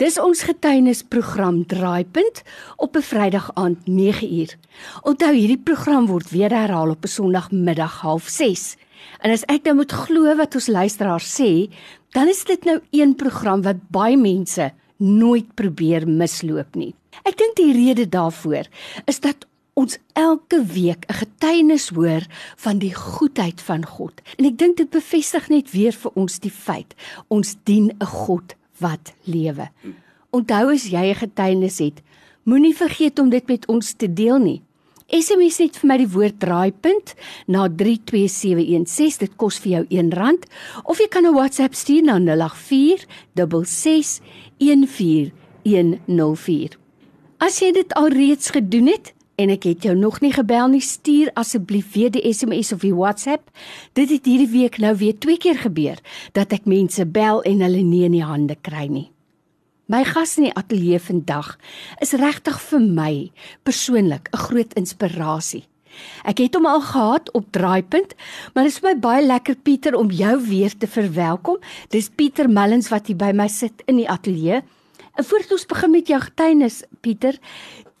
Dis ons getuienisprogram Draaipunt op 'n Vrydag aand 9uur. Onthou hierdie program word weer herhaal op 'n Sondagmiddag 06:30. En as ek nou moet glo wat ons luisteraars sê, dan is dit nou een program wat baie mense nooit probeer misloop nie. Ek dink die rede daarvoor is dat ons elke week 'n getuienis hoor van die goedheid van God. En ek dink dit bevestig net weer vir ons die feit ons dien 'n God wat lewe. Onthou as jy 'n getuienis het, moenie vergeet om dit met ons te deel nie. SMS net vir my die woord draaipunt na 32716 dit kos vir jou R1 of jy kan 'n WhatsApp stuur na 084 6614104. As jy dit alreeds gedoen het, en ek het jou nog nie gebel nie, stuur asseblief weer die SMS of die WhatsApp. Dit het hierdie week nou weer twee keer gebeur dat ek mense bel en hulle nie in die hande kry nie. My gas in die ateljee vandag is regtig vir my persoonlik 'n groot inspirasie. Ek het hom al gehad op Draaipunt, maar dit is my baie lekker Pieter om jou weer te verwelkom. Dis Pieter Mullins wat hier by my sit in die ateljee. En voordat ons begin met jou getuienis, Pieter,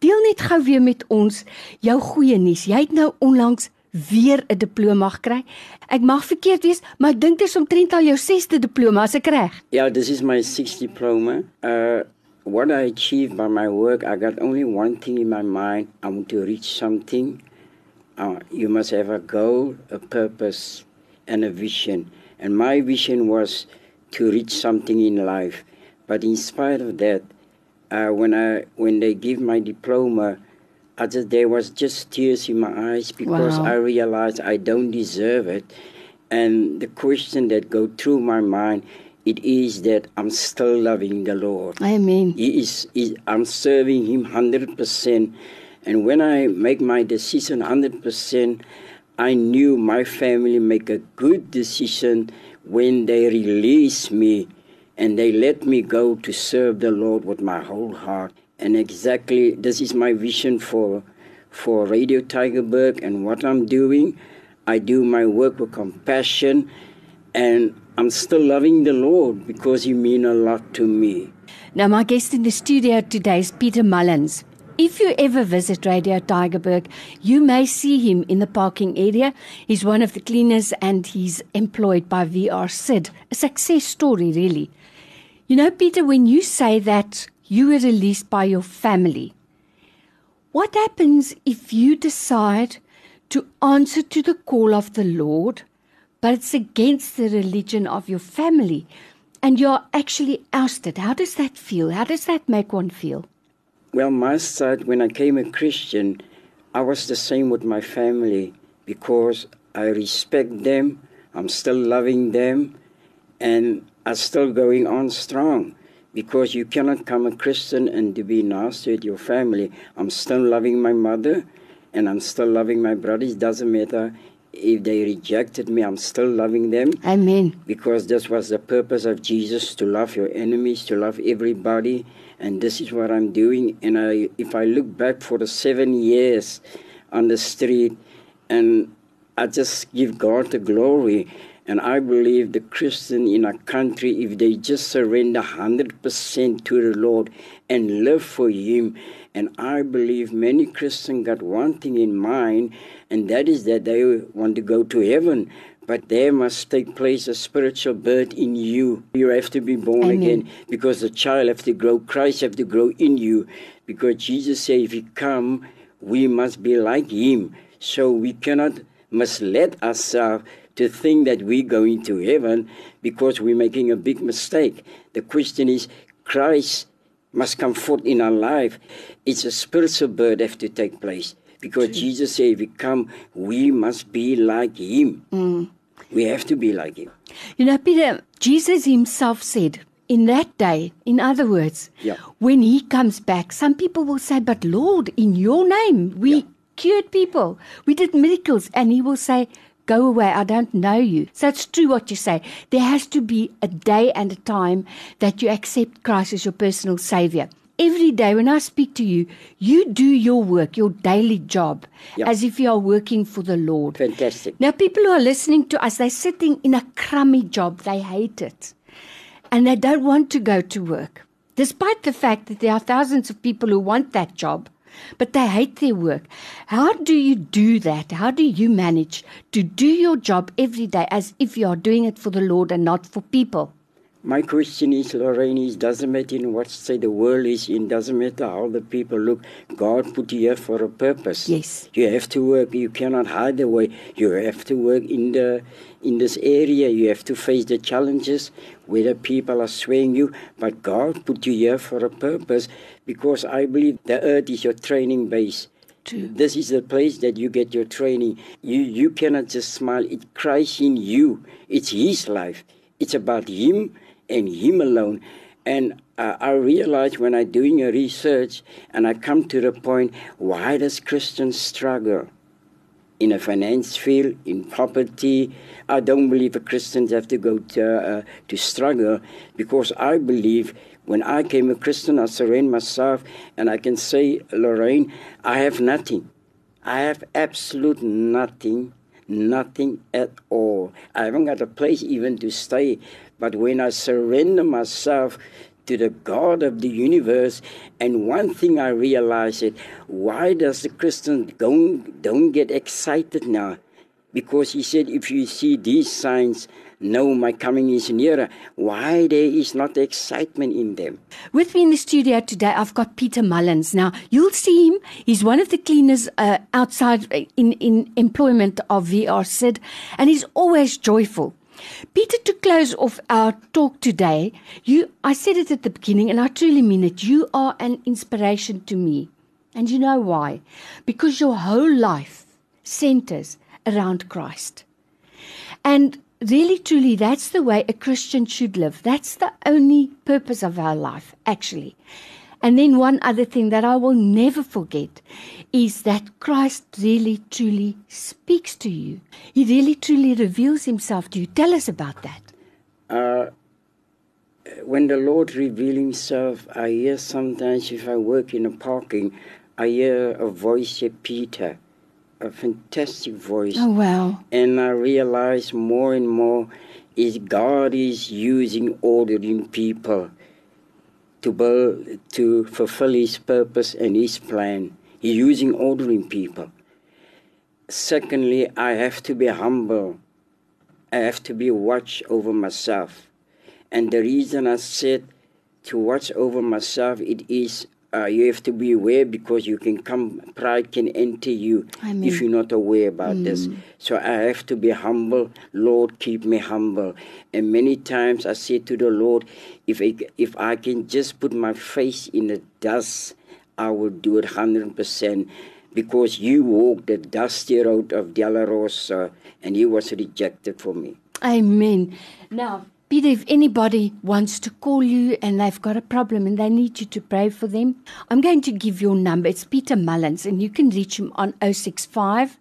Deel net gou weer met ons jou goeie nuus. Jy het nou onlangs weer 'n diploma gekry. Ek mag verkeerd wees, maar ek dink dit is omtrent al jou 6de diploma as ek reg. Ja, yeah, this is my 6th diploma. Uh what I achieved by my work, I got only one thing in my mind. I want to reach something. Uh you must have a goal, a purpose and a vision. And my vision was to reach something in life. But in spite of that, uh, when I when they give my diploma, I just there was just tears in my eyes because wow. I realized I don't deserve it, and the question that go through my mind. It is that I'm still loving the Lord. Amen. He is, he, I'm serving Him hundred percent, and when I make my decision hundred percent, I knew my family make a good decision when they release me and they let me go to serve the Lord with my whole heart. And exactly this is my vision for for Radio Tygerberg and what I'm doing. I do my work with compassion and I'm still loving the Lord because he mean a lot to me. Now my guest in the studio today is Peter Mullins. If you ever visit Radio Tygerberg, you may see him in the parking area. He's one of the cleaners and he's employed by VR Sid. A success story, really. You know, Peter, when you say that you were released by your family, what happens if you decide to answer to the call of the Lord, but it's against the religion of your family and you're actually ousted? How does that feel? How does that make one feel? Well, my side, when I came a Christian, I was the same with my family because I respect them, I'm still loving them, and are still going on strong because you cannot come a Christian and to be nasty with your family. I'm still loving my mother and I'm still loving my brothers. Doesn't matter if they rejected me, I'm still loving them. Amen. Because this was the purpose of Jesus to love your enemies, to love everybody. And this is what I'm doing. And I, if I look back for the seven years on the street, and I just give God the glory and I believe the Christian in a country, if they just surrender 100% to the Lord and live for Him, and I believe many Christians got one thing in mind, and that is that they want to go to heaven. But there must take place a spiritual birth in you. You have to be born Amen. again because the child have to grow, Christ have to grow in you. Because Jesus said, if He come, we must be like Him. So we cannot mislead ourselves to think that we're going to heaven because we're making a big mistake. The question is, Christ must come forth in our life. It's a spiritual birth have to take place because True. Jesus said, if we come, we must be like Him. Mm. We have to be like Him. You know, Peter, Jesus Himself said, in that day, in other words, yeah. when He comes back, some people will say, But Lord, in your name, we yeah. Cured people, we did miracles. And He will say, go away, I don't know you. So it's true what you say. There has to be a day and a time that you accept Christ as your personal Savior. Every day when I speak to you, you do your work, your daily job, yep. as if you are working for the Lord. Fantastic. Now, people who are listening to us, they're sitting in a crummy job, they hate it, and they don't want to go to work. despite the fact that there are thousands of people who want that job, but they hate their work. How do you do that? How do you manage to do your job every day as if you are doing it for the Lord and not for people? My question is, Lorraine, it doesn't matter in what state the world is in, doesn't matter how the people look. God put you here for a purpose. Yes. You have to work. You cannot hide away. You have to work in the in this area. You have to face the challenges, whether people are swaying you. But God put you here for a purpose because I believe the earth is your training base. True. This is the place that you get your training. You you cannot just smile. It cries in you. It's His life. It's about Him and Him alone. And uh, I realized when I'm doing a research and I come to the point, why does Christians struggle? In a finance field, in property, I don't believe a Christians have to go to, uh, to struggle because I believe when I came a Christian, I surrendered myself and I can say, Lorraine, I have nothing. I have absolute nothing, nothing at all. I haven't got a place even to stay. But when I surrender myself to the God of the universe, and one thing I realized it, why does the Christian don't, don't get excited now? Because he said, if you see these signs, know my coming is nearer. Why there is not excitement in them? With me in the studio today, I've got Peter Mullins. Now, you'll see him. He's one of the cleaners uh, outside uh, in, in employment of VR Sid, and he's always joyful. Peter, to close off our talk today, you I said it at the beginning, and I truly mean it. You are an inspiration to me. And you know why? Because your whole life centers around Christ. And really, truly, that's the way a Christian should live. That's the only purpose of our life, actually. And then, one other thing that I will never forget is that Christ really, truly speaks to you. He really, truly reveals himself to you. Tell us about that. Uh, when the Lord reveals Himself, I hear sometimes if I work in a parking, I hear a voice say, Peter, a fantastic voice. Oh, wow. And I realize more and more is God is using ordering people to build, to fulfill His purpose and His plan. He's using ordering people. Secondly, I have to be humble. I have to be watch over myself. And the reason I said to watch over myself, it is uh, you have to be aware because you can come, pride can enter you Amen. if you're not aware about this. So I have to be humble. Lord, keep me humble. And many times I say to the Lord, if I, if I can just put my face in the dust, I will do it 100% because you walked the dusty road of Dolorosa and you was rejected for me. Amen. Now, Peter, if anybody wants to call you and they've got a problem and they need you to pray for them, I'm going to give your number. It's Peter Mullins, and you can reach him on 065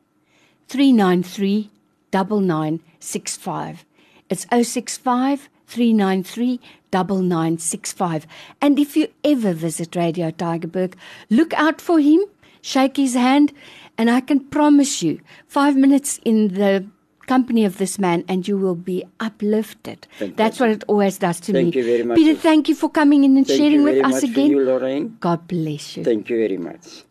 393 9965. It's 065 393 9965. And if you ever visit Radio Tygerberg, look out for him, shake his hand, and I can promise you, five minutes in the company of this man and you will be uplifted. Fantastic. That's what it always does to Thank me. you very much. Peter, thank you for coming in and Thank sharing with us again. You, Lorraine. God bless you. Thank you very much.